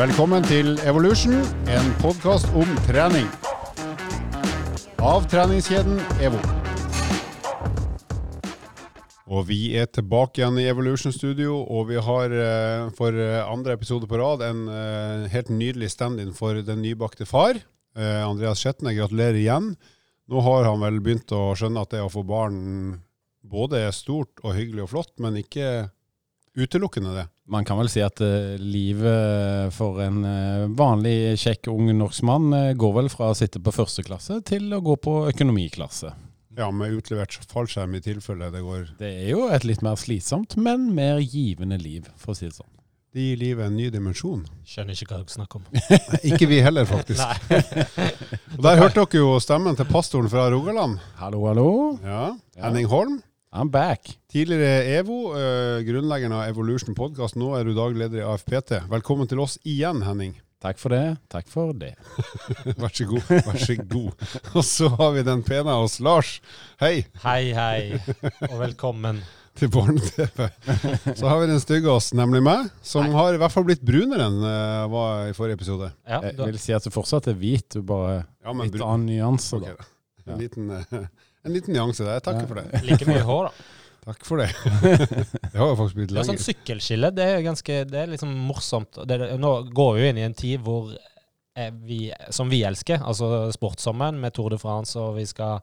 Velkommen til Evolution, en podkast om trening. Av treningskjeden EVO. Og vi er tilbake igjen i Evolution Studio, og vi har eh, for eh, andre episode på rad en eh, helt nydelig stand-in for den nybakte far. Andreas Skjetne, gratulerer igjen. Nå har han vel begynt å skjønne at det å få barn både er stort og hyggelig og flott, men ikke utelukkende det. Man kan vel si at uh, livet for en uh, vanlig kjekk ung norskmann uh, går vel fra å sitte på første klasse til å gå på økonomiklasse. Ja, med utlevert fallskjerm i tilfelle det går Det er jo et litt mer slitsomt, men mer givende liv, for å si det sånn. Det gir livet en ny dimensjon. Skjønner ikke hva dere snakker om. Nei, ikke vi heller, faktisk. Og Der hørte dere jo stemmen til pastoren fra Rogaland. Hallo, hallo. Ja, Ja. Henning Holm. I'm back. Tidligere EVO, uh, grunnleggeren av Evolution Podcast. Nå er du daglig leder i AFPT. Velkommen til oss igjen, Henning. Takk for det. Takk for det. Vær så god. Vær så god. Og så har vi den pene av oss, Lars. Hei Hei, hei, og velkommen. til Barne-TV. Så har vi den stygge oss, nemlig meg, som Hei. har i hvert fall blitt brunere enn uh, var i forrige episode. Ja, Jeg vil si at du fortsatt er hvit, du bare Ja, men litt brun... annen nyanse. Okay, da. da. Ja. En liten, eh, en liten nyanse der. Jeg takker Ja. for det. like mye hår, da. Takk for det. Det har jo faktisk blitt lenger. Ja, sånn sykkelskille. Det er ganske, det er liksom morsomt. Det, nå går vi jo inn i en tid hvor eh, vi, som vi elsker, altså sportssommeren med Tour de France, og vi skal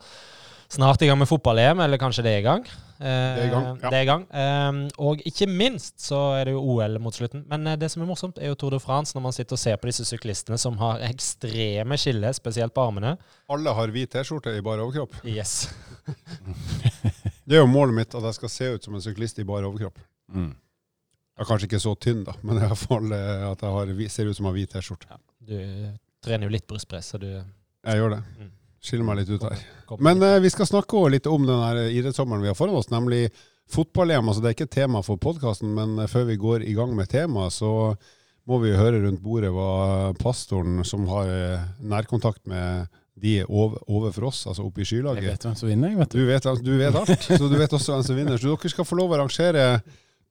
snart i gang med fotball-EM, eller kanskje det er i gang. Eh, Det er i gang, ja. Det er i gang. Eh, og ikke minst så er det jo OL mot slutten. Men eh, det som er morsomt, er jo Tour de France, når man sitter og ser på disse syklistene som har ekstreme skiller, spesielt på armene. Alle har hvit T-skjorte i bar overkropp. Yes. Det er jo målet mitt, at jeg skal se ut som en syklist i bar overkropp. Mm. Jeg er kanskje ikke så tynn, da, men i hvert fall at jeg har, ser ut som jeg har hvit T-skjorte. Du trener jo litt brystpress, så du Jeg gjør det. Mm. Skiller meg litt ut her. Men eh, vi skal snakke litt om den idrettssommeren vi har foran oss, nemlig fotball-EM. Altså, det er ikke tema for podkasten, men eh, før vi går i gang med temaet, så må vi høre rundt bordet hva pastoren, som har eh, nærkontakt med de over, over for oss, altså oppe i skylaget Jeg vet hvem som vinner, jeg, vet du. Du vet, du vet alt, så du vet også hvem som vinner. Så dere skal få lov å arrangere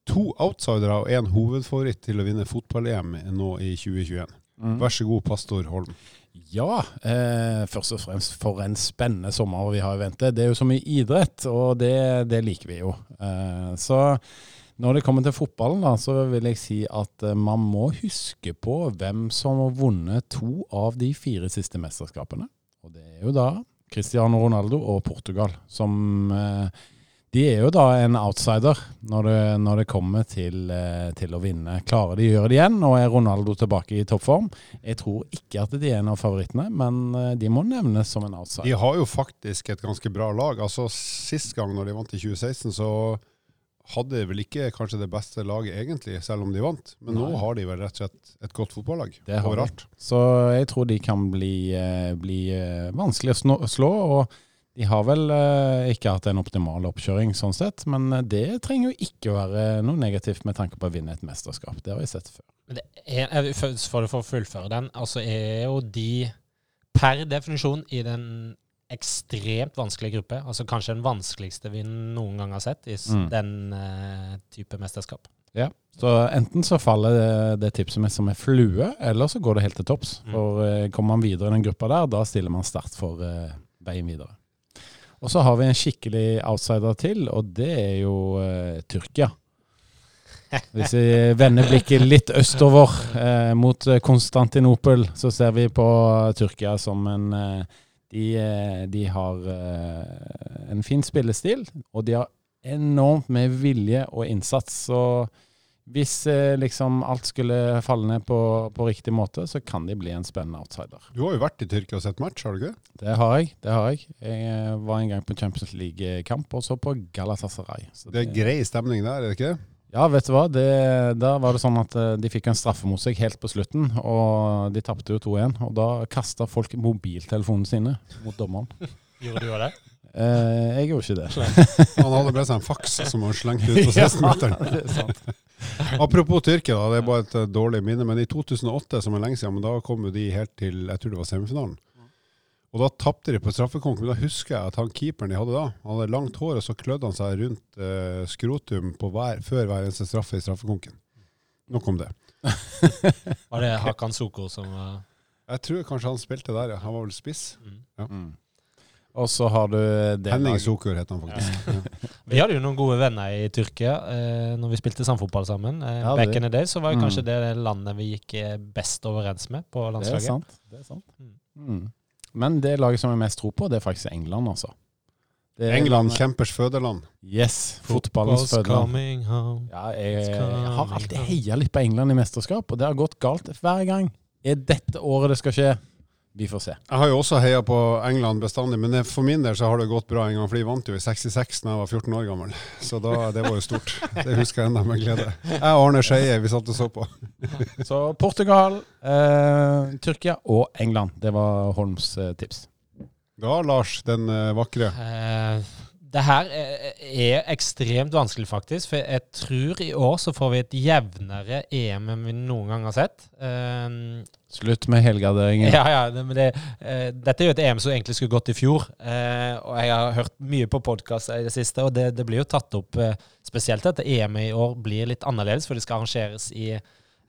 to outsidere og én hovedfavoritt til å vinne fotball-EM nå i 2021. Mm. Vær så god, pastor Holm. Ja, eh, først og fremst for en spennende sommer vi har i vente. Det er jo så mye idrett, og det, det liker vi jo. Eh, så når det kommer til fotballen, da, så vil jeg si at eh, man må huske på hvem som har vunnet to av de fire siste mesterskapene. Og det er jo da Cristiano Ronaldo og Portugal, som eh, de er jo da en outsider når det, når det kommer til, eh, til å vinne. Klarer de å gjøre det igjen, og er Ronaldo tilbake i toppform? Jeg tror ikke at de er en av favorittene, men eh, de må nevnes som en outsider. De har jo faktisk et ganske bra lag. Altså Sist gang når de vant i 2016, så hadde de vel ikke kanskje det beste laget egentlig, selv om de vant. Men nå har de vel rett og slett et godt fotballag de. overalt. Så jeg tror de kan bli, eh, bli vanskelig å slå. og de har vel eh, ikke hatt en optimal oppkjøring sånn sett, men eh, det trenger jo ikke å være noe negativt med tanke på å vinne et mesterskap. Det har vi sett før. Det er, for, å fullføre den, altså er jo de per definisjon i den ekstremt vanskelige gruppe. Altså kanskje den vanskeligste vi noen gang har sett i Mm. den eh, type mesterskap. Ja, Så enten så faller det, det tipset mitt som en flue, eller så går det helt til topps. Mm. For eh, kommer man videre i den gruppa der, da stiller man start for eh, veien videre. Og så har vi en skikkelig outsider til, og det er jo eh, Tyrkia. Hvis vi vender blikket litt østover eh, mot eh, Konstantinopel, så ser vi på Tyrkia som en eh, de, eh, de har eh, en fin spillestil, og de har enormt med vilje og innsats. Så hvis eh, liksom alt skulle falle ned på, på riktig måte, så kan de bli en spennende outsider. Du har jo vært i Tyrkia og sett match, har du ikke? Det har jeg. det har Jeg Jeg eh, var en gang på Champions League-kamp, og så på Galatasaray. Så Det er grei stemning der, er det ikke? Ja, vet du hva. Det, da var det sånn at eh, de fikk en straffe mot seg helt på slutten, og de tapte jo 2-1. Og da kasta folk mobiltelefonene sine mot dommeren. Gjorde du det? Eh, jeg gjorde ikke det. Han hadde med seg en faks som han slengte ut på 16-meteren. det er sant. Apropos Tyrkia, da, det er bare et eh, dårlig minne, men i 2008, som er lenge siden, men da kom jo de helt til jeg tror det var semifinalen. Og da tapte de på straffekonk, men da husker jeg at han keeperen de hadde da, han hadde langt hår, og så klødde han seg rundt eh, skrotum på hver, før hver eneste straffe i straffekonken. Nok om det. Var det Hakan Soko som uh... Jeg tror kanskje han spilte der, ja. Han var vel spiss. mm. Mm. Og så har du det Henning Sokur heter het han faktisk. Ja. Vi hadde jo noen gode venner i Tyrkia eh, når vi spilte samfotball sammen. Eh, Ja, back in the day så var jo Mm. kanskje det landet vi gikk eh, best overens med på Det er sant. Det er sant. Mm. Mm. Men det laget som jeg mest tror på, det er faktisk England, altså. Det er England, kjempers fødeland. Yes, fotballens fødeland. Ja, jeg, jeg har alltid heia litt på England i mesterskap, og det har gått galt hver gang. Er dette året det skal skje? Vi får se. Jeg har jo også heia på England bestandig, men for min del så har det gått bra en gang, for de vant jo i 66 da jeg var 14 år gammel. Så da, det var jo stort. Det husker jeg ennå med glede. Jeg og Arne Skeie, vi satt og så på. Så Portugal, eh, Tyrkia og England. Det var Holms eh, tips. Da, Lars, den eh, vakre. Eh, det her er, er ekstremt vanskelig, faktisk. For jeg tror i år så får vi et jevnere EM enn vi noen gang har sett. Um, Slutt med helgarderingen. Ja, ja, det, men det, uh, dette er jo et EM som egentlig skulle gått i fjor. Uh, og jeg har hørt mye på podkast i det siste, og det, det blir jo tatt opp uh, spesielt at EM i år blir litt annerledes, for det skal arrangeres i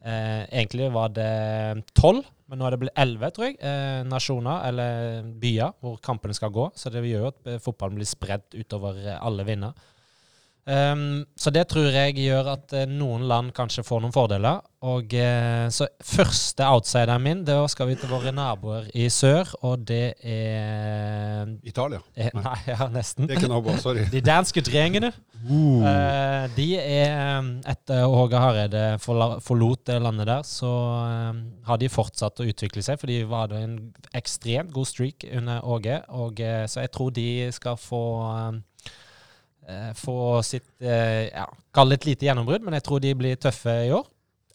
eh, Egentlig var det tolv, men nå er det blitt elleve, tror jeg, eh, nasjoner eller byer hvor kampene skal gå. Så det gjør jo at eh, fotballen blir spredd utover eh, alle vinder. Um, så det tror jeg gjør at eh, noen land kanskje får noen fordeler. Og uh, Så første outsideren min, da skal vi til våre naboer i sør, og det er Italia. Er, Nei, ja, nesten. Det er ikke naboer, sorry. De danske drengene. Uh. Uh, de er eh, Etter Åge Hareide forlot det landet der, så eh, har de fortsatt å utvikle seg, for de var det en ekstremt god streak under Åge. Og, eh, så jeg tror de skal få eh, eh, få sitt eh, ja, Kall det et lite gjennombrudd, men jeg tror de blir tøffe i år.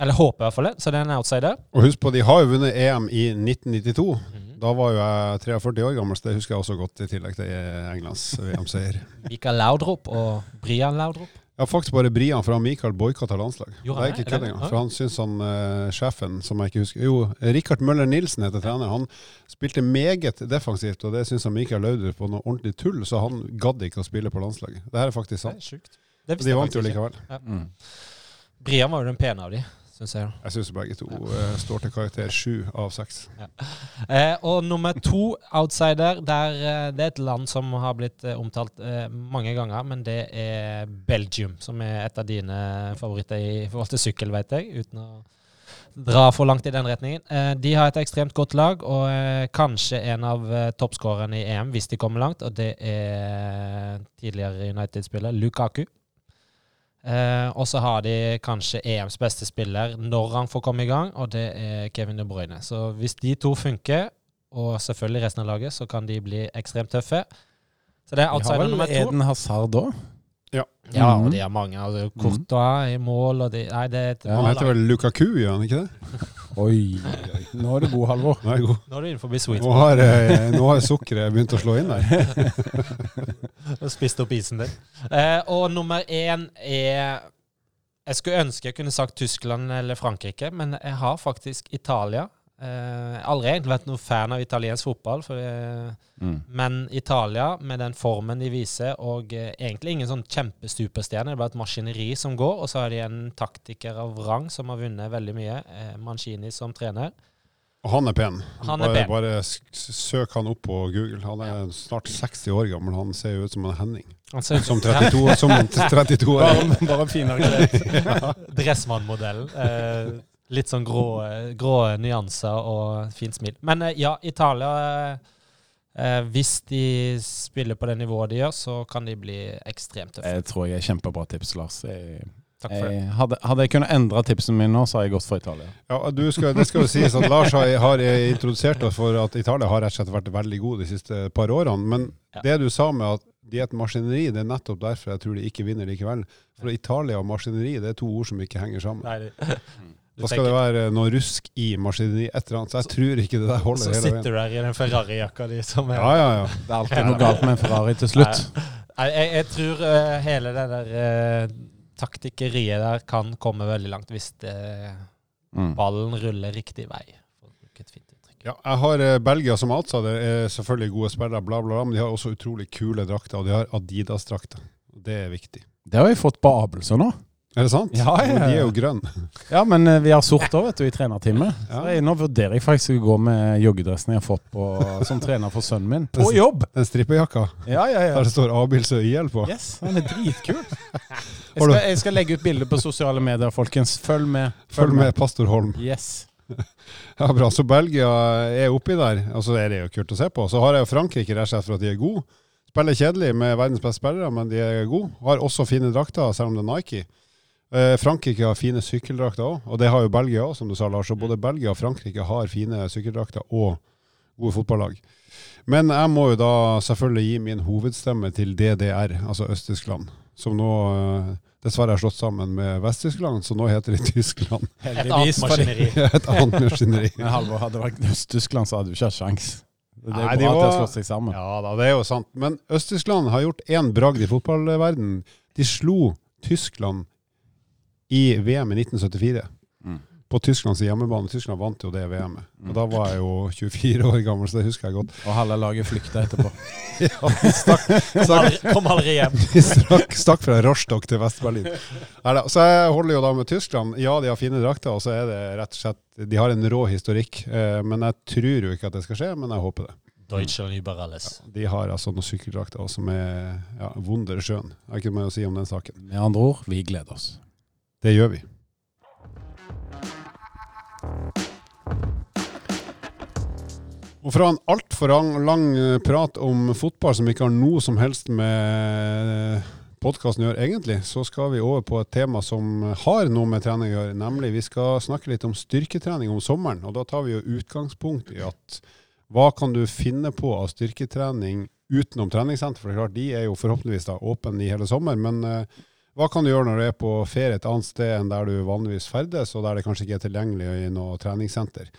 Eller håper i hvert fall det. Så det er en outsider. Og husk på, de har jo vunnet EM i 1992. Da var jo jeg 43 år gammel, så det husker jeg også godt, i tillegg til Englands VM-seier. Mikael Laudrup og Brian Laudrup. Ja, faktisk bare Brian fra Mikael boikotta landslag. Jo, det er ikke kødd engang. For han syns han uh, sjefen, som jeg ikke husker Jo, Rikard Møller Nilsen heter trener. Han spilte meget defensivt, og det syns Mikael Laudrup var noe ordentlig tull, så han gadd ikke å spille på landslaget. Det her er faktisk Det sant. er sjukt. Det De vant jo likevel. Ja. Mm. Brian var jo den pene av de, syns jeg. Jeg syns begge to eh, står til karakter sju av seks. Eh, og nummer to, outsider, der, eh, det er et land som har blitt eh, omtalt eh, mange ganger, men det er Belgium, som er et av dine favoritter i forhold til sykkel, vet jeg, uten å dra for langt i den retningen. De har et ekstremt godt lag, og kanskje en av eh, toppskårerne i EM, hvis de kommer langt, og det er tidligere United-spiller Lukaku. Eh, og så har de kanskje EMs beste spiller når han får komme i gang, og det er Kevin De Bruyne. Så hvis de to funker, og selvfølgelig resten av laget, så kan de bli ekstremt tøffe. Så det er Vi har outsider vel nummer to. Eden Hazard òg? Ja. Ja, Mhm. og de har mange. Altså, Courtois i mål, og de Nei, det er et Ja. Han heter vel Lukaku, gjør han ikke det? Oi. Nå er du god, Halvor. Nå er jeg god. Nå er du innenfor sweet Nå har, eh, nå har sukkeret begynt å slå inn der. og spist opp isen din. Eh, og nummer én er Jeg skulle ønske jeg kunne sagt Tyskland eller Frankrike, men jeg har faktisk Italia. Eh, jeg har aldri egentlig vært noen fan av italiensk fotball, for, eh, Mm. men Italia, med den formen de viser, og eh, egentlig ingen sånn kjempesuperstjerne, det er bare et maskineri som går, og så har de en taktiker av rang som har vunnet veldig mye, eh, Mancini som trener. Og han er pen. Han er bare, pen. bare søk han opp på Google. Han er snart 60 år gammel. Han ser jo ut som en Henning. Han ser ut Som 32 som 32 år. Bare, bare finere kledd. Dressmann-modellen. Eh, litt sånn grå, grå nyanser og fint smil. Men eh, ja, Italia eh, Hvis de spiller på det nivået de gjør, så kan de bli ekstremt tøffe. Jeg tror jeg er kjempebra tips, Lars. Jeg, Takk for det. jeg, hadde, hadde jeg kunnet endre tipsen min nå, så har jeg gått for Italia. Ja, du skal, det skal jo sies at Lars har, har introdusert oss for at Italia har rett og slett vært veldig god de siste par årene. Men Ja. det du sa med at de er et maskineri, det er nettopp derfor jeg tror de ikke vinner likevel. For Italia og maskineri det er to ord som ikke henger sammen. Nei, det- du Da skal det være noe rusk i maskineri, et eller annet. Så jeg tror ikke det der holder hele sitter du der i den Ferrari-jakka di som er Ja, ja, ja. Det er alltid noe galt med en Ferrari til slutt. Nei, jeg, jeg tror eh, hele det der eh, taktikkeriet der kan komme veldig langt hvis det, Mm. ballen ruller riktig vei. Ja, jeg har eh, Belgia som outsider. Er selvfølgelig gode spillere, bla, bla, bla, men de har også utrolig kule drakter. Og de har Adidas-drakter. Det er viktig. Det har vi fått på Abelsen nå. Er det sant? Ja, ja, ja. De er jo grønne. Ja, men eh, vi har sort òg, vet du, i trenerteamet. Ja. Nå vurderer jeg faktisk å gå med joggedressen jeg har fått på, som trener for sønnen min. På jobb! Den strippejakka Ja, ja, ja. der det står Abils og YL på. Yes, den er dritkul. Jeg skal, jeg skal legge ut bilder på sosiale medier, folkens. Følg med. Følg med Pastor Holm. Yes. Ja, bra. Så Belgia er oppi der, og så er det jo kult å se på. Så har jeg jo Frankrike rett og slett for at de er gode. Spiller kjedelig med verdens beste spillere, men de er gode. Har også fine drakter, selv om det er Nike. Eh, Frankrike har fine sykkeldrakter òg, og det har jo Belgia òg, som du sa, Lars. Og både Belgia og Frankrike har fine sykkeldrakter og gode fotballag. Men jeg må jo da selvfølgelig gi min hovedstemme til DDR, altså Øst-Tyskland, som nå eh, dessverre er slått sammen med Vest-Tyskland, så nå heter det Tyskland. Et annet maskineri. Et annet maskineri. Men Halvor, hadde det vært Øst-Tyskland, så hadde du ikke hatt sjans. Det er Nei, bra de at de har slått seg sammen. Ja da, det er jo sant. Men Øst-Tyskland har gjort én bragd i fotballverden. De slo Tyskland i VM i 1974. Mm. På Tysklands hjemmebane. Tyskland vant jo det VM-et. Mm. Og da var jeg jo 24 år gammel, så det husker jeg godt. Og halve laget flykta etterpå. Ja, de stakk, Kom aldri, kom aldri hjem. de stakk, stakk fra Rostock til Vest-Berlin. Så jeg holder jo da med Tyskland. Ja, de har fine drakter, og så er det rett og slett De har en rå historikk. Eh, men jeg tror jo ikke at det skal skje, men jeg håper det. Liberales. De har altså noen sykkeldrakter som er ja, wunderschön. Det er ikke mer å si om den saken. Med andre ord, vi gleder oss. Det gjør vi. Og fra en altfor lang, eh, prat om fotball som ikke har noe som helst med podkasten å gjøre, egentlig, så skal vi over på et tema som har noe med trening å gjøre. Nemlig vi skal snakke litt om styrketrening om sommeren. Og da tar vi jo utgangspunkt i at hva kan du finne på av styrketrening utenom treningssenter? For det er klart, de er jo forhåpentligvis da åpne i hele sommer. Men eh, hva kan du gjøre når du er på ferie et annet sted enn der du vanligvis ferdes, og der det kanskje ikke er tilgjengelig i noe treningssenter?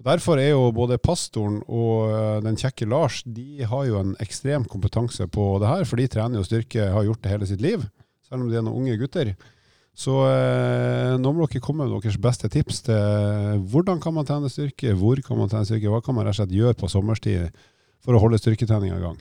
Derfor er jo både pastoren og eh, den kjekke Lars de har jo en ekstrem kompetanse på det her, for de trener jo styrke, har gjort det hele sitt liv, selv om de er noen unge gutter. Så eh, nå må dere komme med deres beste tips til hvordan kan man trene styrke, hvor kan man trene styrke, hva kan man rett og slett gjøre på sommerstid for å holde styrketreninga i gang.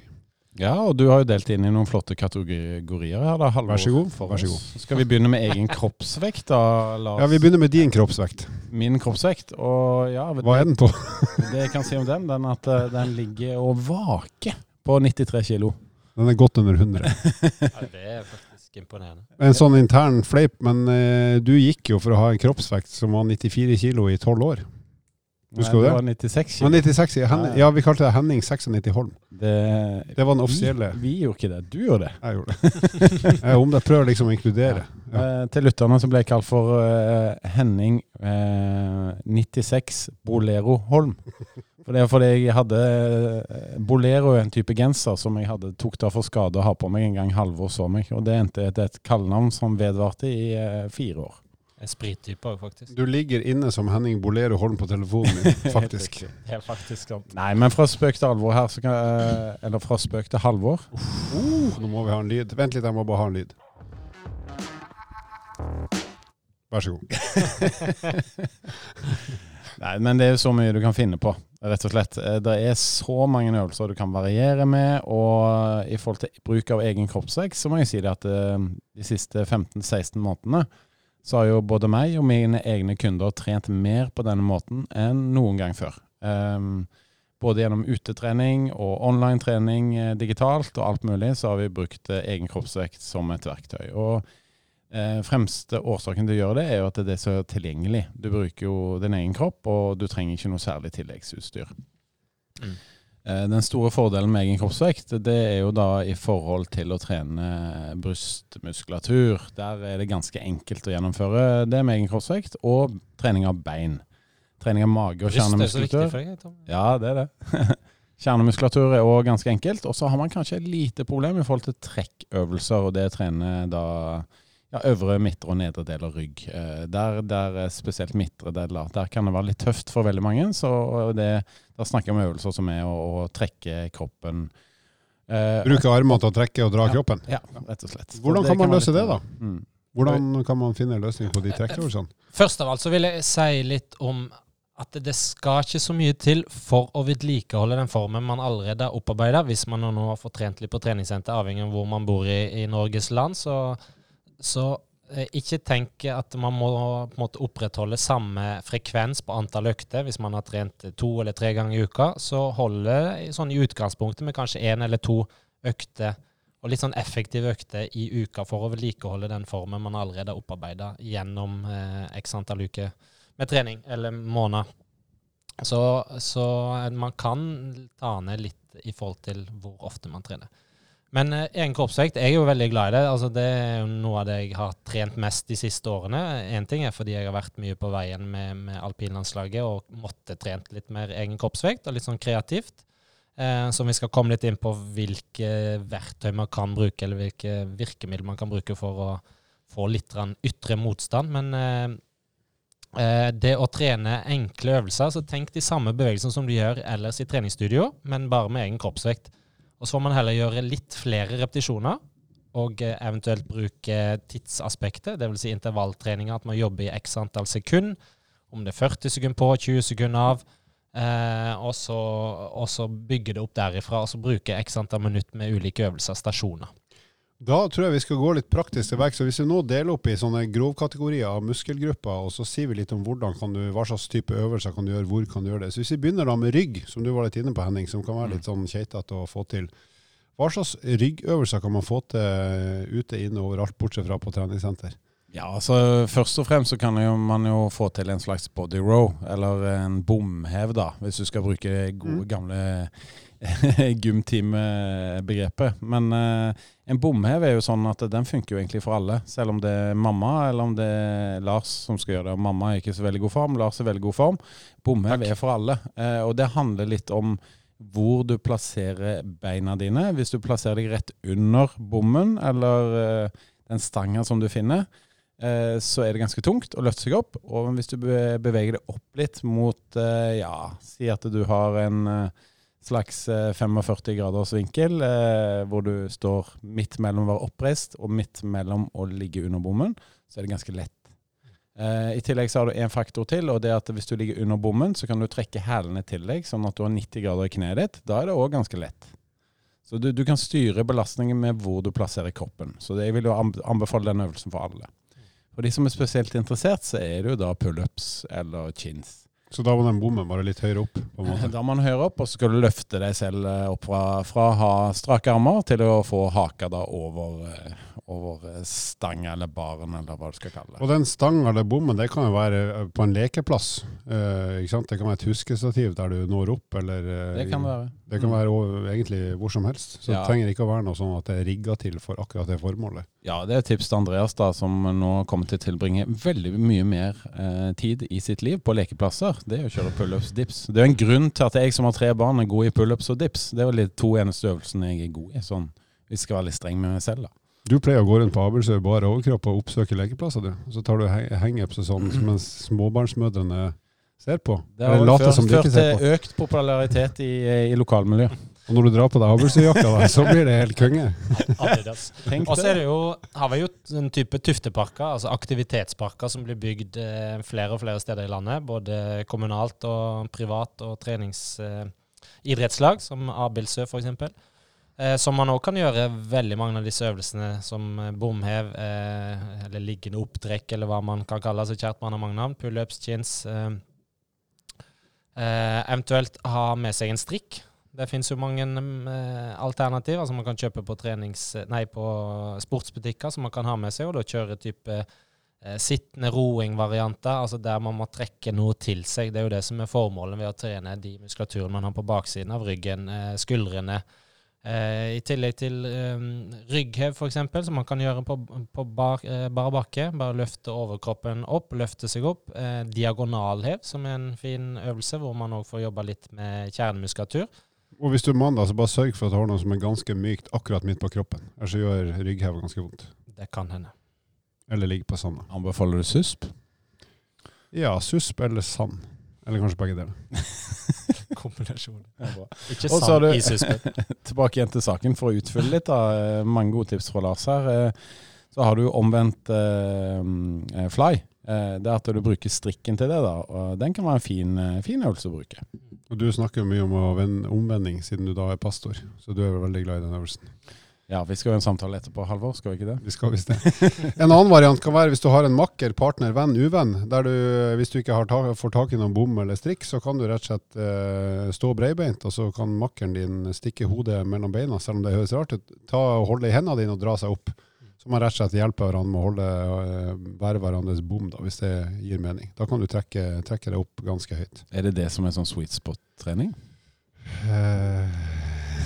Ja, og du har jo delt inn i noen flotte kategorier her. da, Halvor, Vær så god, for vær så god. Skal vi begynne med egen kroppsvekt, da? Lars? Ja, Vi begynner med din kroppsvekt. Min kroppsvekt. Og ja, vet Hva er den på? Det jeg kan si om den, den at eh, den ligger og vaker på 93 kilo. Den er godt under 100. Ja, det er faktisk imponerende. En sånn intern fleip, men eh, du gikk jo for å ha en kroppsvekt som var 94 kilo i 12 år. Husker du det? var 96 ja. kilo. 96, ja, Henning, ja, vi kalte det Henning 96 Holm. Det, Det var den offisielle. Vi, vi gjorde ikke det, du gjorde det. Jeg gjorde det. Jeg om det prøver liksom å inkludere. Ja. Eh, til lytterne så ble jeg kalt for eh, Henning eh, 96 Bolero Holm. For det er fordi jeg hadde eh, Bolero er en type genser som jeg hadde tok da for skade å ha på meg en gang Halvor så meg. Og det endte etter et kallenavn som vedvarte i eh, fire år. En sprittype òg, faktisk. Du ligger inne som Henning Bolero Holm på telefonen min, faktisk. Helt er faktisk sant. Nei, men fra spøk til alvor her, så kan, eh, eller fra spøk til Halvor Nå må vi ha en lyd. Vent litt, jeg må bare ha en lyd. Vær så god. Nei, men det er jo så mye du kan finne på, rett og slett. Eh, Det er så mange øvelser du kan variere med, og i forhold til bruk av egen kroppsvekt, så må jeg si det at eh, de siste 15-16 månedene så har jo både meg og mine egne kunder trent mer på denne måten enn noen gang før. Um, både gjennom utetrening og online-trening eh, digitalt og alt mulig, så har vi brukt eh, egen kroppsvekt som et verktøy. Og eh, fremste årsaken til å gjøre det, er jo at det er så tilgjengelig. Du bruker jo din egen kropp, og du trenger ikke noe særlig tilleggsutstyr. Mm. Eh, Den store fordelen med egen kroppsvekt, det er jo da i forhold til å trene brystmuskulatur. Der er det ganske enkelt å gjennomføre det med egen kroppsvekt, og trening av bein. Trening av mage og Bryst er så viktig kjernemuskulatur. for deg, Tom. Ja, det er det. Kjernemuskulatur er òg ganske enkelt. Og så har man kanskje et lite problem i forhold til trekkøvelser, og det å trene da ja, øvre, midtre og nedre del av rygg. Eh, Der, der er spesielt midtre deler. Der kan det være litt tøft for veldig mange. Så det, da snakker vi om øvelser som er å, å trekke kroppen. Eh, Bruke armene til å trekke og dra Ja. kroppen. Ja, rett og slett. Hvordan kan man løse litt- det, da? Mm. Hvordan kan man finne en løsning på de trekkeøvelsene? Først av alt så vil jeg si litt om at det skal ikke så mye til for å vedlikeholde den formen man allerede har opparbeida. Hvis man nå har fått trent litt på treningssenter, avhengig av hvor man bor i, i Norges land, så, så eh, ikke tenk at man må måte opprettholde samme frekvens på antall økter hvis man har trent to eller tre ganger i uka. Så holder sånn i utgangspunktet med kanskje én eller to økter, og litt sånn effektive økter i uka for å vedlikeholde den formen man allerede har opparbeida gjennom eh, x antall uker med trening, eller måneder. Så, så man kan ta ned litt i forhold til hvor ofte man trener. Men eh, kroppsvekt, jeg er jo veldig glad i det. Altså, det er jo noe av det jeg har trent mest de siste årene. Én ting er fordi jeg har vært mye på veien med, med alpinlandslaget og måtte trent litt mer egen kroppsvekt, og litt sånn kreativt. Eh, så vi skal komme litt inn på hvilke verktøy man kan bruke, eller hvilke virkemidler man kan bruke for å få litt ytre motstand. Men eh, eh, det å trene enkle øvelser, så tenk de samme bevegelsene som du gjør ellers i treningsstudio, men bare med egen kroppsvekt. Og så får man heller gjøre litt flere repetisjoner, og eh, eventuelt bruke tidsaspektet, dvs. Si intervalltreninga, at man jobber i x antall sekund. Om det er 40 sekunder på, 20 sekunder av. Eh, og, så, og, så, bygge det opp derifra, og så bruke x antall minutter med ulike øvelser, stasjoner. Da tror jeg vi skal gå litt praktisk til verks. Hvis vi nå deler opp i sånne grovkategorier av muskelgrupper, og så sier vi litt om hvordan kan du, hva slags type øvelser kan du gjøre, hvor kan du gjøre det. Så Hvis vi begynner da med rygg, som du var litt inne på, Henning, som kan være litt sånn keitete å få til. Hva slags ryggøvelser kan man få til ute, inne, overalt, bortsett fra på treningssenter? Ja, altså Først og fremst så kan jo, man jo få til en slags body row, eller en bomhev, da, hvis du skal bruke det gode, mm. gamle gymteam-begrepet. Men uh, en bomhev er jo sånn at den funker jo egentlig for alle. Selv om det er mamma eller om det er Lars som skal gjøre det. Og mamma er ikke så veldig god form, Lars er veldig god form. Bomhev er for alle. Eh, og det handler litt om hvor du plasserer beina dine. Hvis du plasserer deg rett under bommen eller eh, den stanga som du finner, så er det ganske tungt å løfte seg opp. Og hvis du beveger deg opp litt mot Ja, si at du har en slags 45 eh, graders vinkel, eh, hvor du står midt mellom å være oppreist og midt mellom å ligge under bommen, så er det ganske lett. Eh, I tillegg så har du én faktor til, og det er at hvis du ligger under bommen, så kan du trekke hælene til deg, sånn at du har 90 grader i kneet ditt. Da er det òg ganske lett. Så du, du, kan styre belastningen med hvor du plasserer kroppen. Så det, jeg vil jo anbefale den øvelsen for alle. For de som er spesielt interessert, så er det jo da pullups eller chins. Så da må den bommen bare litt høyere opp? på en måte. Da må den høyere opp, og så skal du løfte deg selv eh, opp fra, fra å ha strake armer til å få haka da over, eh, over eh, stanga eller baren, eller hva du skal kalle det. Og den stanga eller bommen, det kan jo være på en lekeplass. Eh, ikke sant? Det kan være et huskestativ der du når opp, eller Det kan være. Det kan være egentlig hvor som helst. Så ja. det trenger ikke å være noe sånn at det er rigga til for akkurat det formålet. Ja, det er et tips til Andreas, da, som nå kommer til å tilbringe veldig mye mer eh, tid i sitt liv på lekeplasser. Det er å kjøre pullups dips. Det er jo en grunn til at jeg som har tre barn, er god i pullups og dips. Det er vel de to eneste øvelsene jeg er god i, sånn jeg skal være litt streng med meg selv, da. Du pleier å gå rundt på Abersø bare overkropp og oppsøke lekeplasser, du. Så tar du hangups og sånn, mens småbarnsmødrene ser på. Det har vel ført til økt popularitet i, i lokalmiljøet. Og når du drar på deg Abersø-jakka, så blir det helt konge. og så er det jo, har vi jo en type tufteparker, altså aktivitetsparker som blir bygd eh, flere og flere steder i landet. Både kommunalt og privat og treningsidrettslag, eh, som Abildsø f.eks. Eh, som man òg kan gjøre veldig mange av disse øvelsene, som eh, bomhev, eh, eller liggende opptrekk, eller hva man kan kalle det. Så kjært man har mange navn. Pullups, chins. Eh, Eh, eventuelt ha med seg en strikk. Det finnes jo mange eh, alternativer som man kan kjøpe på, nei, på sportsbutikker som man kan ha med seg, og da kjøre type eh, sittende roing-varianter, altså der man må trekke noe til seg. Det er jo det som er formålet ved å trene de muskulaturen man har på baksiden av ryggen, eh, skuldrene, Eh, I tillegg til eh, rygghev, f.eks., som man kan gjøre på, på bar, eh, bare bakke. Bare løfte overkroppen opp, løfte seg opp. Eh, diagonalhev, som er en fin øvelse, hvor man òg får jobba litt med kjernemuskulatur. Og hvis du er mann, så bare sørg for at du har noe som er ganske mykt akkurat midt på kroppen. Ellers gjør rygghev ganske vondt. Det kan hende. Eller ligge på sanda. Anbefaler du susp? Ja, susp eller sand. Eller kanskje begge deler. Kombinasjon. Ikke sand i suspen. tilbake igjen til saken for å utfylle litt. da. Eh, mange gode tips fra Lars her. Eh, så har du omvendt eh, fly. Eh, det at du bruker strikken til det. da. Og den kan være en fin, eh, fin øvelse å bruke. Og Du snakker mye om omvending, siden du da er pastor. Så du er vel veldig glad i den øvelsen? Ja, vi skal jo en samtale etterpå, Halvor. Skal vi ikke det? Vi skal visst det. En annen variant kan være hvis du har en makker, partner, venn, uvenn. Der du, hvis du ikke har ta, får tak i noen bom eller strikk, så kan du rett og slett eh, stå breibeint, og så kan makkeren din stikke hodet mellom beina, selv om det høres rart ut. Ta og Holde i hendene dine og dra seg opp. Så man rett og slett hjelper hverandre med å holde eh, være hverandres bom, da, hvis det gir mening. Da kan du trekke, trekke det opp ganske høyt. Er det det som er sånn sweet spot-trening? Eh,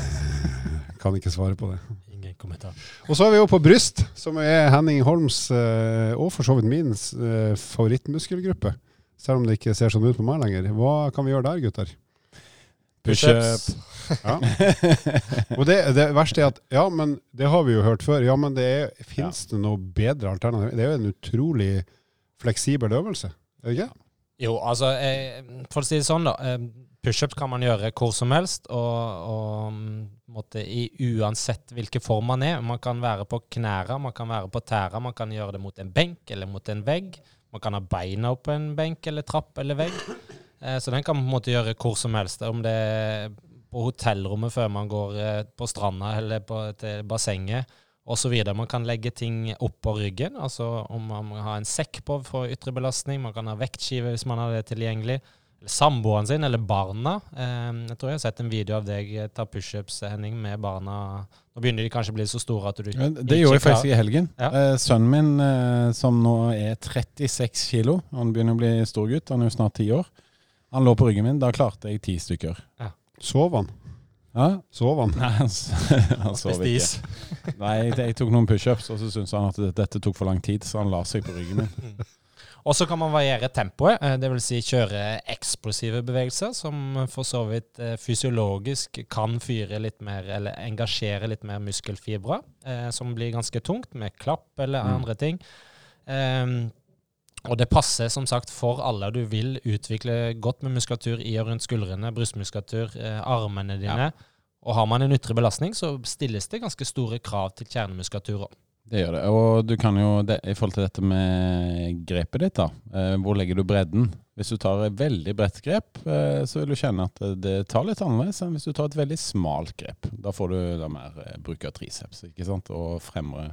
kan ikke svare på det. Ingen kommentar. Og så er vi jo på bryst, som er Henning Holms, eh, og for så vidt min, eh, favorittmuskelgruppe. Selv om det ikke ser sånn ut på meg lenger. Hva kan vi gjøre der, gutter? Pushups. Ja. Og det, det verste er at Ja, men det har vi jo hørt før. Ja, men det er, fins det noe bedre alternativ? Det er jo en utrolig fleksibel øvelse, er det ikke? Jo, altså, jeg, for å si det sånn, da. Eh, Pushups kan man gjøre hvor som helst, og, og mm, måtte, i uansett hvilken form man er. Man kan være på knærne, man kan være på tæra, man kan gjøre det mot en benk eller mot en vegg. Man kan ha beina på en benk eller trapp eller vegg. Eh, så den kan man på en måte gjøre hvor som helst. Om det er på hotellrommet før man går eh, på stranda eller på, til bassenget osv. Man kan legge ting opp på ryggen. Altså om man må ha en sekk på for ytre belastning. Man kan ha vektskive hvis man har det tilgjengelig. Eller samboeren sin, eller barna. Eh, jeg tror jeg har sett en video av deg eh, ta pushups, Henning, med barna. Nå begynner de kanskje å bli så store at du ikke klarer Det gjorde jeg faktisk i helgen. Ja. Eh, sønnen min, eh, som nå er 36 kilo, han begynner å bli stor gutt, han er jo snart ti år. Han lå på ryggen min, da klarte jeg ti stykker. Sov han? Ja, Sov han? Nei, han, han sov ikke. Nei, jeg, tok noen pushups, og så syntes han at dette tok for lang tid, så han la seg på ryggen min. Og så kan man variere tempoet, eh, dvs. Si kjøre eksplosive bevegelser, som for så vidt eh, fysiologisk kan fyre litt mer, eller engasjere litt mer muskelfibre, eh, som blir ganske tungt, med klapp eller Mm. andre ting. Og det passer som sagt for alle. Du vil utvikle godt med muskulatur i og rundt skuldrene, brystmuskulatur, eh, armene dine. Og har man en ytre belastning, så stilles det ganske store krav til kjernemuskulatur òg. Det gjør det. Og du kan jo, det, i forhold til dette med grepet ditt, da. Eh, hvor legger du bredden? Hvis du tar et veldig bredt grep, eh, så vil du kjenne at det tar litt annerledes enn hvis du tar et veldig smalt grep. Da får du da mer eh, bruk av triceps ikke sant? og fremre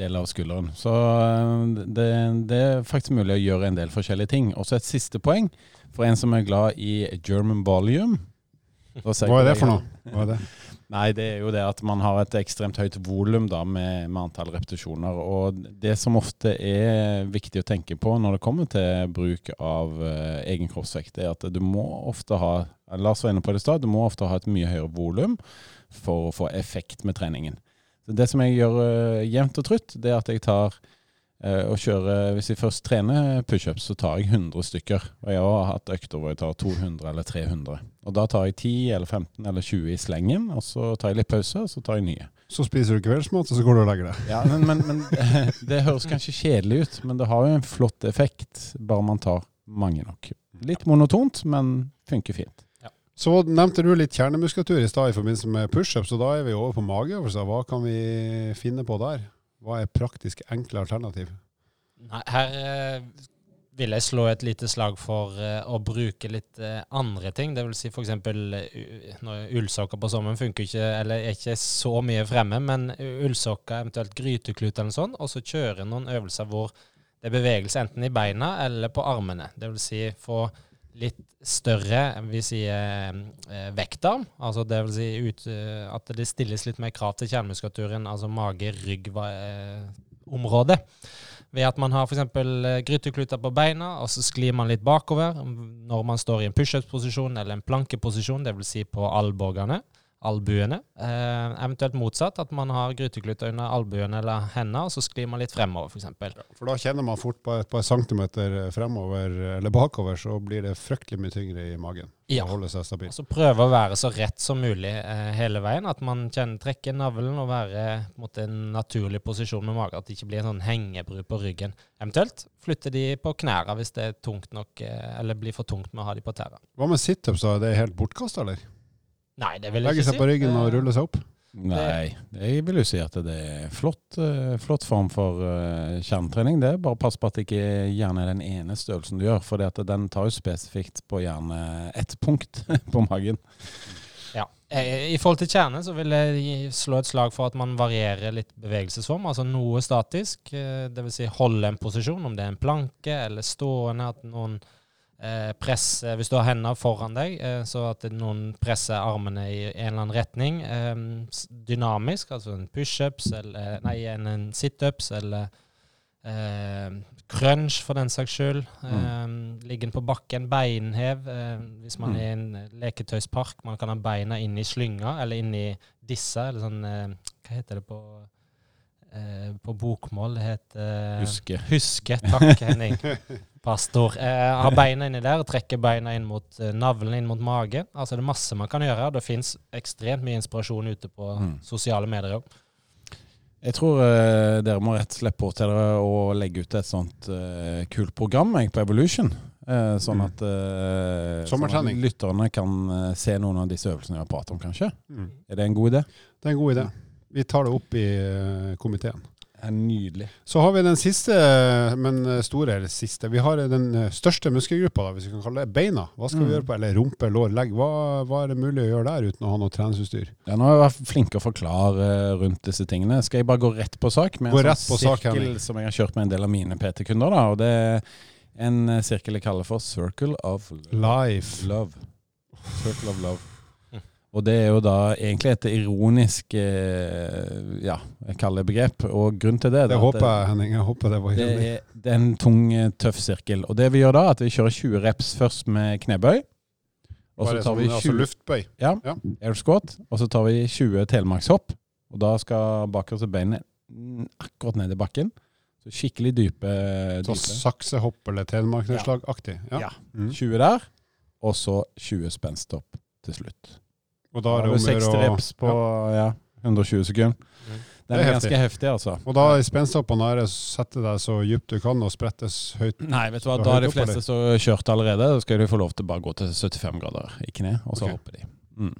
del av skulderen. Så eh, det, det er faktisk mulig å gjøre en del forskjellige ting. Også et siste poeng for en som er glad i German volume. Hva er det for noe? Hva er det? Nei, det er jo det at man har et ekstremt høyt volum med, med antall repetisjoner. Og det som ofte er viktig å tenke på når det kommer til bruk av uh, egen kroppsvekt, er at du må ofte ha Lars var inne på det i stad, du må ofte ha et mye høyere volum for å få effekt med treningen. Så det som jeg gjør uh, jevnt og trutt, det er at jeg tar uh, og kjører Hvis jeg først trener pushups, så tar jeg 100 stykker. Og jeg har hatt økter hvor jeg tar 200 eller 300. Og da tar jeg 10 eller 15 eller 20 i slengen, og så tar jeg litt pause, og så tar jeg nye. Så spiser du kveldsmat, og så går du og legger deg. Ja, men, men, men det høres kanskje kjedelig ut, men det har jo en flott effekt, bare man tar mange nok. Litt monotont, men funker fint. Så nevnte du litt kjernemuskulatur i stad i forbindelse med pushups, og da er vi over på mageøvelser. Hva kan vi finne på der? Hva er praktisk enkle alternativ? Nei, her eh, vil jeg slå et lite slag for eh, å bruke litt eh, andre ting. Det vil si f.eks. ullsokker på sommeren funker ikke, eller er ikke så mye fremme, men ullsokker, eventuelt gryteklut eller sånt, og så kjøre noen øvelser hvor det er bevegelse enten i beina eller på armene. Det vil si få litt større vi sier, vekter. Altså det vil si ut, eh, at det stilles litt mer krav til kjernemuskulaturen, altså mage-rygg-området. Ved at man har f.eks. grytekluter på beina, og så sklir man litt bakover når man står i en pushup-posisjon eller en plankeposisjon, dvs. Si på albuene. Albuene. Eh, eventuelt motsatt, at man har grytekluter under albuene eller hendene, og så sklir man litt fremover, f.eks. For da kjenner man fort på et par centimeter fremover eller bakover, så blir det fryktelig mye tyngre i magen. Ja. Å holde seg stabil. Og så prøve å være så rett som mulig eh, hele veien. At man kjenner, trekker navlen og være på en måte, en naturlig posisjon med magen. At det ikke blir en sånn hengebru på ryggen. Eventuelt flytte de på knærne hvis det er tungt nok, eh, eller blir for tungt med å ha de på tæra. Hva med situps? Er det helt bortkasta, eller? Nei, det vil jeg Legge ikke si. seg på ryggen og Eh, rulle seg opp? Nei, jeg vil jo si at det er flott, eh, flott form for eh, kjernetrening. Det er bare pass på at det ikke gjerne er den ene størrelsen du gjør, for den tar jo spesifikt på gjerne ett punkt på magen. Ja. I forhold til kjerne så vil jeg slå et slag for at man varierer litt bevegelsesform. Altså noe statisk, eh, dvs. Si holde en posisjon, om det er en planke eller stående. At noen eh, presser Hvis du har hendene foran deg, eh, så at noen presser armene i en eller annen retning. Eh, dynamisk, altså en pushups eller Nei, en, en situps eller eh, crunch for den saks skyld. Mm. Liggen på bakken, beinhev. Eh, hvis man Mm. er i en leketøyspark, man kan ha beina inn i slynga eller inn i disse, eller sånn eh, Hva heter det på eh, på bokmål? Det heter Huske. Huske. Takk, Henning. Pastor. Eh, ha beina inni der, og trekke beina inn mot eh, navlen, inn mot magen. Altså Det er masse man kan gjøre. Det fins ekstremt mye inspirasjon ute på Mm. sosiale medier òg. Jeg tror eh, dere må rett og slett på til dere å legge ut et sånt eh, kult program jeg, på Evolution. Eh, sånn Mm. at, eh, sånn at lytterne kan eh, se noen av disse øvelsene vi har pratet om, kanskje. Mm. Er det en god idé? Det er en god idé. Vi tar det opp i komiteen. Er nydelig. Så har vi den siste, men store, eller siste. Vi har den eh, største muskelgruppa, hvis vi kan kalle det beina. Hva skal vi Mm. gjøre på Eller rumpe, lår, legg. Hva, hva er det mulig å gjøre der uten å ha noe treningsutstyr? Ja, nå har jeg vært flink å forklare eh, rundt disse tingene. Skal jeg bare gå rett på sak? Med Gå en sånn på sak, sirkel Henning. som jeg har kjørt med en del av mine PT-kunder. da, og Det er en eh, sirkel jeg kaller for Circle of Life. Love. Circle of Love. Mm. Og det er jo da egentlig et ironisk eh, ja, jeg kaller det begrep. Og grunnen til det, Det er håper jeg, Henning. Jeg håper det var det hyggelig. er, det er en tung, eh, tøff sirkel. Og det vi gjør da, er at vi kjører 20 reps først med knebøy. Og så tar vi sånn, altså 20 luftbøy. air squat, og så tar vi 20 telemarkshopp. Og da skal bakerste beinet mm, akkurat ned i bakken. Så skikkelig dype. Så saksehopp eller telemarknedslagaktig. Ja. Ja. Mm. 20 der, og så 20 spensthopp til slutt. Og Da er har det du om å 60 gjøre å- reps på ja, 120 sekunder. Mm. Det er er ganske heftig, altså. Og da i spensthoppene er det sette deg så dypt du kan og sprettes høyt. Nei, vet du hva, da er de fleste så kjørt allerede. Da skal du få lov til å bare gå til 75 grader i kne, og så okay. hopper de. Mm.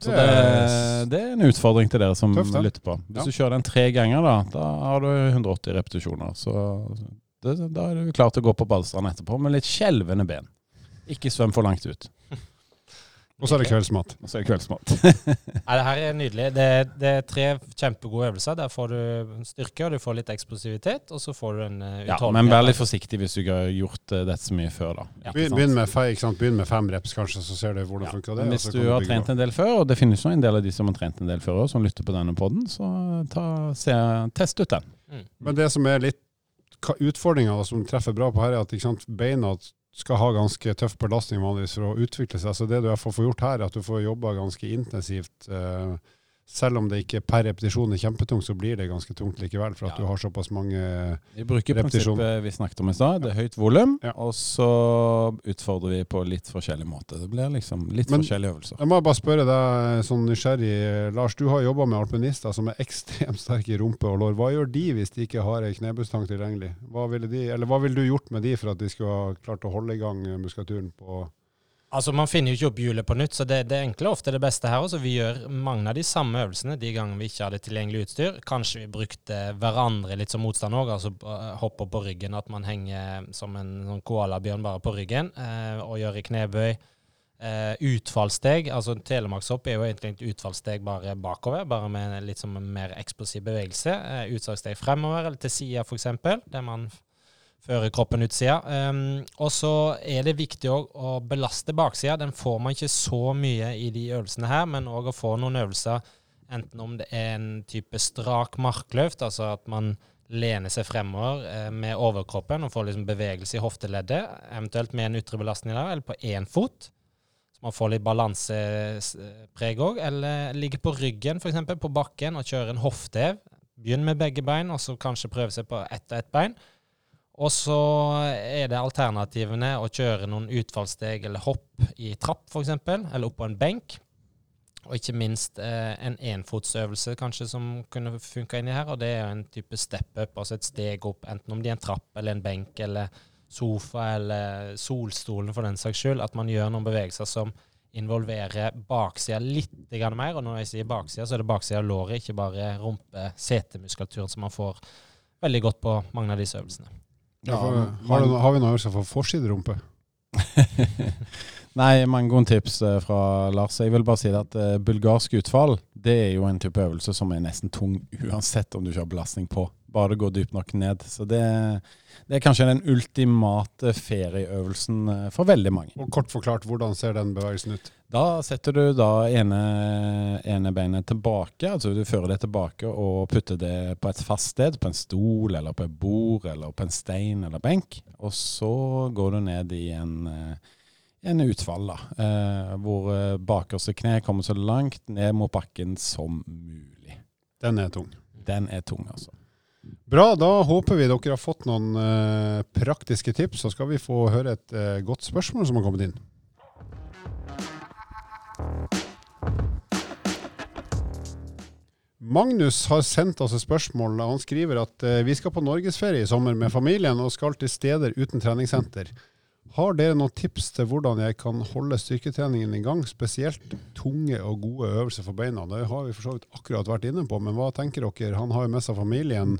Så Det det, er- det er en utfordring til dere som Tøft, lytter på. Hvis Ja. du kjører den tre ganger, da, da har du 180 repetisjoner. Så det, da er du klar til å gå på Ballstrand etterpå med litt skjelvende ben. Ikke svøm for langt ut. Og så er det kveldsmat. Og så er det kveldsmat. Nei, det her er nydelig. Det, er- det er tre kjempegode øvelser. Der får du styrke, og du får litt eksplosivitet, og så får du en uh, Ja, men vær litt forsiktig hvis du ikke har gjort eh, dette så mye før, da. Ja. Ikke Begynn, sant? begynn, med fe, ikke sant? begynn med fem reps, kanskje, så ser du hvordan Ja, funker det. Men hvis du har trent en del før, og det finnes jo en del av de som har trent en del før òg, som lytter på denne podden, så ta, se, test ut den. Mm. Men det som er litt utfordringa som treffer bra på her, er at ikke sant, beina skal ha ganske tøff belastning vanligvis for å utvikle seg. Så det du får gjort her, er at du får jobba ganske intensivt. eh, selv om det ikke per repetisjon er kjempetungt, så blir det ganske tungt likevel, for at Ja. du har såpass mange repetisjoner. Vi bruker prinsippet vi snakket om i stad. Det er høyt volum, Ja. og så utfordrer vi på litt forskjellig måte. Det blir liksom litt Men- forskjellige øvelser. Jeg må bare spørre deg sånn nysgjerrig, Lars. Du har jobba med alpinister som er ekstremt sterke i rumpe og lår. Hva gjør de hvis de ikke har ei knebustang tilgjengelig? Hva ville de, eller hva ville du gjort med de for at de skulle ha klart å holde i gang muskulaturen på Altså, Man finner jo ikke opp hjulet på nytt, så det, det enkle er ofte det beste her. også. Vi gjør mange av de samme øvelsene de gangene vi ikke hadde tilgjengelig utstyr. Kanskje vi brukte hverandre litt som motstand òg, altså eh, hopper på ryggen. At man henger som en sånn koalabjørn bare på ryggen eh, og gjør i knebøy. Eh, utfallssteg, altså telemarkshopp er jo egentlig et utfallssteg bare bakover, bare med litt som en mer eksplosiv bevegelse. Eh, utsalgssteg fremover eller til sida f.eks., der man fører utsida. ut sida. Um, og så er det viktig å belaste baksida. Den får man ikke så mye i de øvelsene her, men òg å få noen øvelser, enten om det er en type strak markløft, altså at man lener seg fremover eh, med overkroppen og får liksom bevegelse i hofteleddet, eventuelt med en ytre belastning der, eller på én fot. Så man får litt balansepreg òg. Eller ligge på ryggen, f.eks. på bakken, og kjøre en hoftehev. Begynn med begge bein, og så kanskje prøve seg på ett og ett bein. Og så er det alternativene å kjøre noen utfallssteg eller hopp i trapp, f.eks., eller oppå en benk. Og ikke minst eh, en enfotsøvelse kanskje som kunne funka inni her, og det er jo en type step up, altså et steg opp, enten om det er en trapp eller en benk eller sofa eller solstolen for den saks skyld, at man gjør noen bevegelser som involverer baksida litt mer. Og når jeg sier baksida, så er det baksida av låret, ikke bare rumpe-setemuskulaturen som man får veldig godt på mange av disse øvelsene. Ja, har, du, har vi noen øvelser for forsiderumpe? Nei, mange gode tips eh, fra Lars. Jeg vil bare si at uh, bulgarsk utfall det er jo en type øvelse som er nesten tung uansett om du ikke har belastning på. Bare går dypt nok ned. Så det, det er kanskje den ultimate ferieøvelsen uh, for veldig mange. Og Kort forklart, hvordan ser den bevegelsen ut? Da setter du da ene, ene beinet tilbake, altså du fører det tilbake og putter det på et fast sted, på en stol eller på et bord eller på en stein eller benk. Og så går du ned i en uh, en utfall, da. Eh, hvor eh, bakerste kne kommer så langt ned mot bakken som mulig. Den er tung. Den er tung, altså. Bra, da håper vi dere har fått noen uh, praktiske tips. Så skal vi få høre et uh, godt spørsmål som har kommet inn. Magnus har sendt oss et spørsmål. Han skriver at uh, vi skal på norgesferie i sommer med familien og skal til steder uten treningssenter. Har dere noen tips til hvordan jeg kan holde styrketreningen i gang, spesielt tunge og gode øvelser for beina? Det har vi for så vidt akkurat vært inne på, men hva tenker dere? Han har jo med seg familien,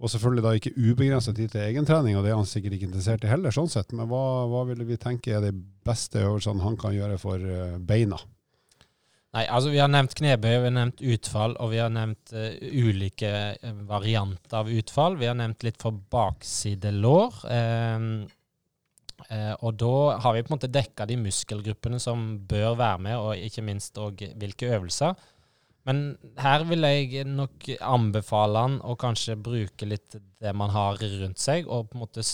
og selvfølgelig da ikke ubegrenset tid til egentrening, og det er han sikkert ikke interessert i heller, sånn sett. Men hva, hva ville vi tenke er de beste øvelsene han kan gjøre for eh, beina? Nei, altså Vi har nevnt knebøy, vi har nevnt utfall, og vi har nevnt uh, ulike eh, varianter av utfall. Vi har nevnt litt for baksidelår. Um, Eh, og da har vi på en måte dekka de muskelgruppene som bør være med, og ikke minst og hvilke øvelser. Men her vil jeg nok anbefale han å kanskje bruke litt det man har rundt seg, og på en måte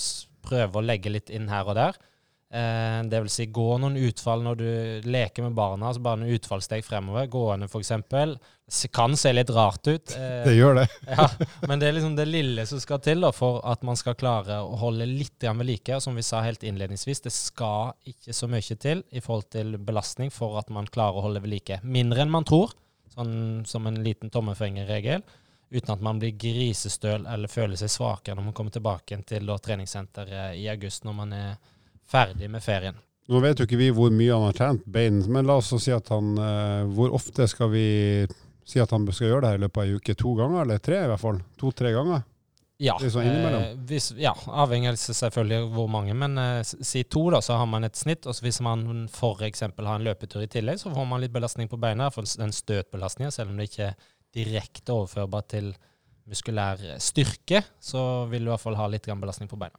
prøve å legge litt inn her og der. Eh, det vil si gå noen utfall når du leker med barna, altså bare noen utfallssteg fremover. Gående f.eks. Det kan se litt rart ut. Eh, det gjør det. ja, men det er liksom det lille som skal til da, for at man skal klare å holde litt ved like. Og som vi sa helt innledningsvis, det skal ikke så mye til i forhold til belastning for at man klarer å holde ved like. Mindre enn man tror, sånn som en liten tommefingerregel. Uten at man blir grisestøl eller føler seg svakere når man kommer tilbake til da, treningssenteret i august når man er ferdig med ferien. Nå vet jo ikke vi hvor mye han har trent bein, men la oss si at han eh, Hvor ofte skal vi si at han skal gjøre det her i løpet av ei uke? To ganger, eller tre i hvert fall? To-tre ganger? Ja, eh, hvis, ja, avhengig av selvfølgelig hvor mange, men eh, si to, da, så har man et snitt. Og hvis man f.eks. har en løpetur i tillegg, så får man litt belastning på beina. For den støtbelastningen, selv om det ikke er direkte overførbart til muskulær styrke, så vil du i hvert fall ha litt belastning på beina.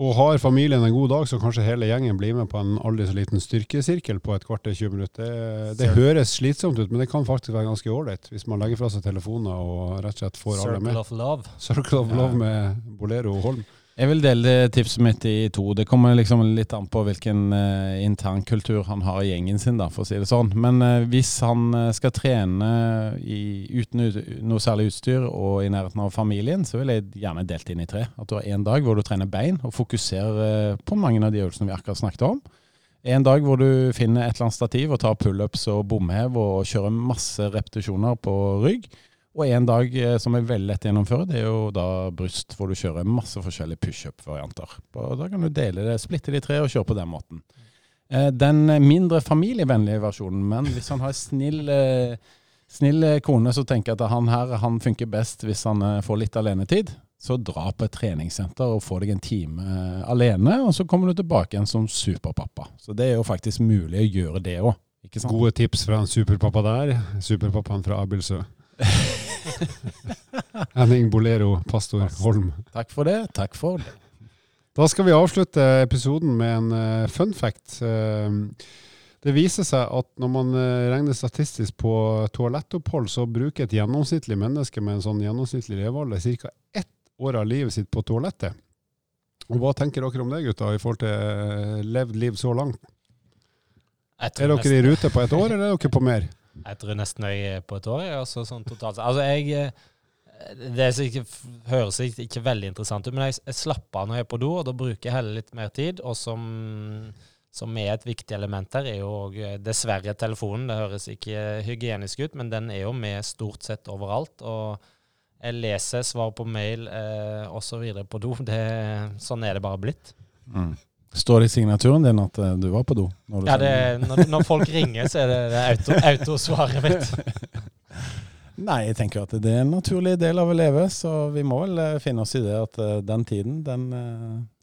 Og har familien en god dag, så kanskje hele gjengen blir med på en aldri så liten styrkesirkel på et kvarter 20 minutter. Det, det høres slitsomt ut, men det kan faktisk være ganske ålreit hvis man legger fra seg telefoner og rett og slett får Circle alle med. Circle of love. Circle of love med Bolero og Holm. Jeg vil dele tipset mitt i to. Det kommer liksom litt an på hvilken uh, internkultur han har i gjengen sin, da, for å si det sånn. Men uh, hvis han uh, skal trene i, uten noe særlig utstyr og i nærheten av familien, så vil jeg gjerne delt inn i tre. At du har én dag hvor du trener bein og fokuserer på mange av de øvelsene vi akkurat snakket om. En dag hvor du finner et eller annet stativ og tar pullups og bomhev og kjører masse repetisjoner på rygg. Og en dag eh, som er veldig lett å gjennomføre, det er jo da bryst, hvor du kjører masse forskjellige pushup-varianter. Da kan du dele det, splitte de tre og kjøre på den måten. Eh, den mindre familievennlige versjonen, men hvis han har snill, eh, snill kone, så tenker jeg at han her han funker best hvis han får litt alenetid. Så dra på et treningssenter og få deg en time alene, og så kommer du tilbake igjen som superpappa. Så det er jo faktisk mulig å gjøre det òg. Gode tips fra en superpappa der. Superpappaen fra Abildsø. Henning Bolero, pastor Holm. Takk for det. Takk for det. Da skal vi avslutte episoden med en uh, fun fact. Uh, det viser seg at når man uh, regner statistisk på toalettopphold, så bruker et gjennomsnittlig menneske med en sånn gjennomsnittlig levealder ca. ett år av livet sitt på toalettet. Og Hva tenker dere om det, gutta, i forhold til levd liv så langt? Er dere i rute på ett år, eller er dere på mer? Jeg tror nesten jeg er på et år. Altså, sånn totalt. altså jeg eh, Det ikke, høres ikke, ikke, veldig interessant ut, men jeg, jeg slapper av når jeg er på do, og da bruker jeg heller litt mer tid. Og som, som er et viktig element her, er jo eh, dessverre telefonen. Det høres ikke hygienisk ut, men den er jo med stort sett overalt. og jeg leser svar på mail eh, osv. på do. Det, sånn er det bare blitt. Mm. Står det i signaturen din at eh, du var på do? ja, det, når, når, folk ringer, så er det, det auto, autosvaret mitt. Nei, jeg tenker at det er en naturlig del av å leve, så vi må vel eh, finne oss i det at eh, den tiden, den,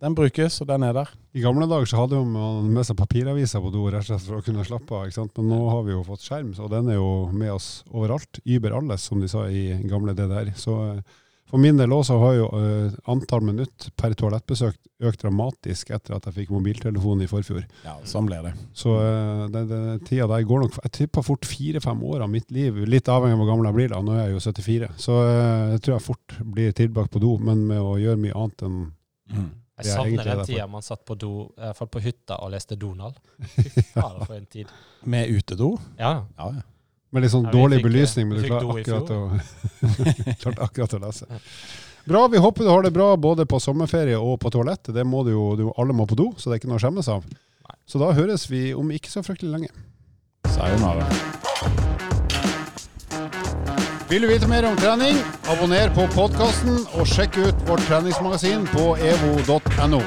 den brukes, og den er der. I gamle dager så hadde man med seg papiraviser på do rett og slett for å kunne slappe av. ikke sant? Men nå har vi jo fått skjerm, så den er jo med oss overalt. yber alles, som de sa i gamle DDR. Så for min del også har jo uh, antall minutt per toalettbesøk økt dramatisk etter at jeg fikk mobiltelefon i forfjor. Ja, sånn ble det. Så uh, den, den tida der går nok Jeg tipper fort fire-fem år av mitt liv, litt avhengig av hvor gammel jeg blir da. Nå er jeg jo 74. Så uh, jeg tror jeg fort blir tilbake på do, men med å gjøre mye annet enn Mm. Jeg er savner den tida man satt på do, i hvert fall på hytta og leste Donald. Fy fader, for en tid. Med utedo? Ja. Ja, ja. Med litt sånn Ja, dårlig fikk, eh, belysning. Men du i akkurat klarte akkurat å lese. Bra. Vi håper du har det bra både på sommerferie og på toalett. Det må du jo, du, alle må på do, så det er ikke noe å skjemmes av. Så da høres vi om ikke så fryktelig lenge. Sayonara. Vil du vite mer om trening, abonner på podkasten og sjekk ut vårt treningsmagasin på evo.no.